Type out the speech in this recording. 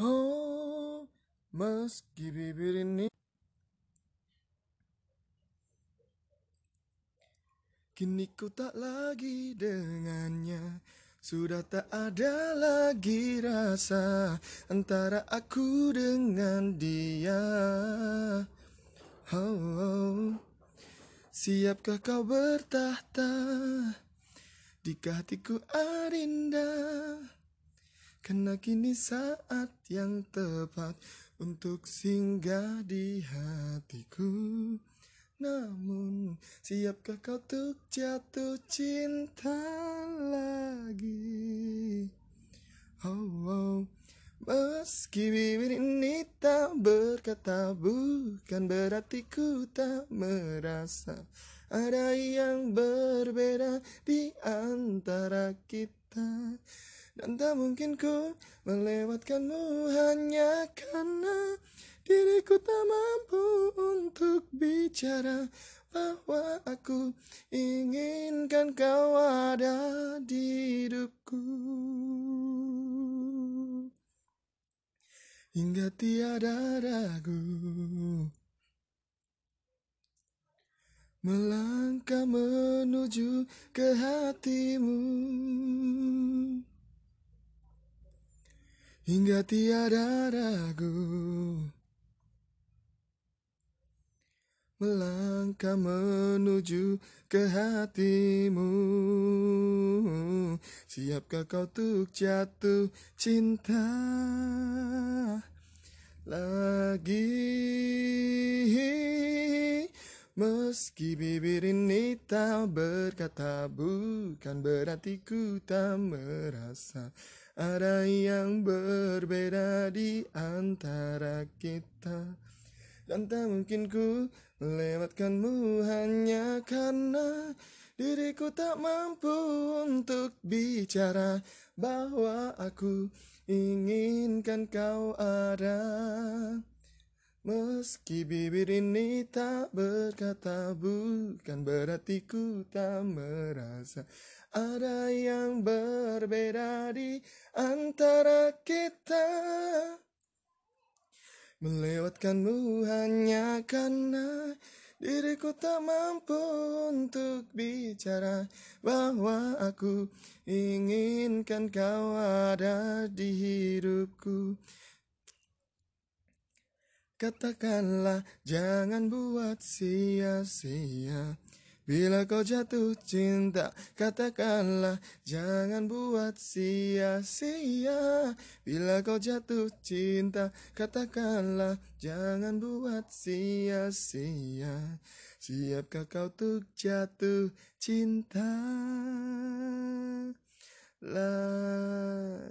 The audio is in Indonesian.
Oh, meski bibir ini Kini ku tak lagi dengannya Sudah tak ada lagi rasa Antara aku dengan dia. Oh, oh. Siapkah kau bertahta? Di hatiku adinda Karena kini saat yang tepat Untuk singgah di hatiku. Namun siapkah kau untuk jatuh cinta lagi? Oh, oh. Meski bibir ini tak berkata Bukan berarti ku tak merasa Ada yang berbeda di antara kita Dan tak mungkin ku melewatkanmu hanya karena Diriku tak mampu untuk bicara bahwa aku inginkan kau ada di hidupku. Hingga tiada ragu melangkah menuju ke hatimu hingga tiada ragu. Melangkah menuju ke hatimu. Siapkah kau untuk jatuh cinta? Lagi Meski bibir ini tak berkata bukan berarti ku tak merasa Ada yang berbeda di antara kita. Dan tak mungkin ku melewatkanmu hanya karena Diriku tak mampu untuk bicara Bahwa aku inginkan kau ada Meski bibir ini tak berkata bukan berarti ku tak merasa. Ada yang berbeda di antara kita. Melewatkanmu hanya karena diriku tak mampu untuk bicara. Bahwa aku inginkan kau ada di hidupku Katakanlah jangan buat sia-sia Bila kau jatuh cinta, katakanlah jangan buat sia-sia. Bila kau jatuh cinta, katakanlah jangan buat sia-sia. Siapkah kau tuh jatuh cinta? Lah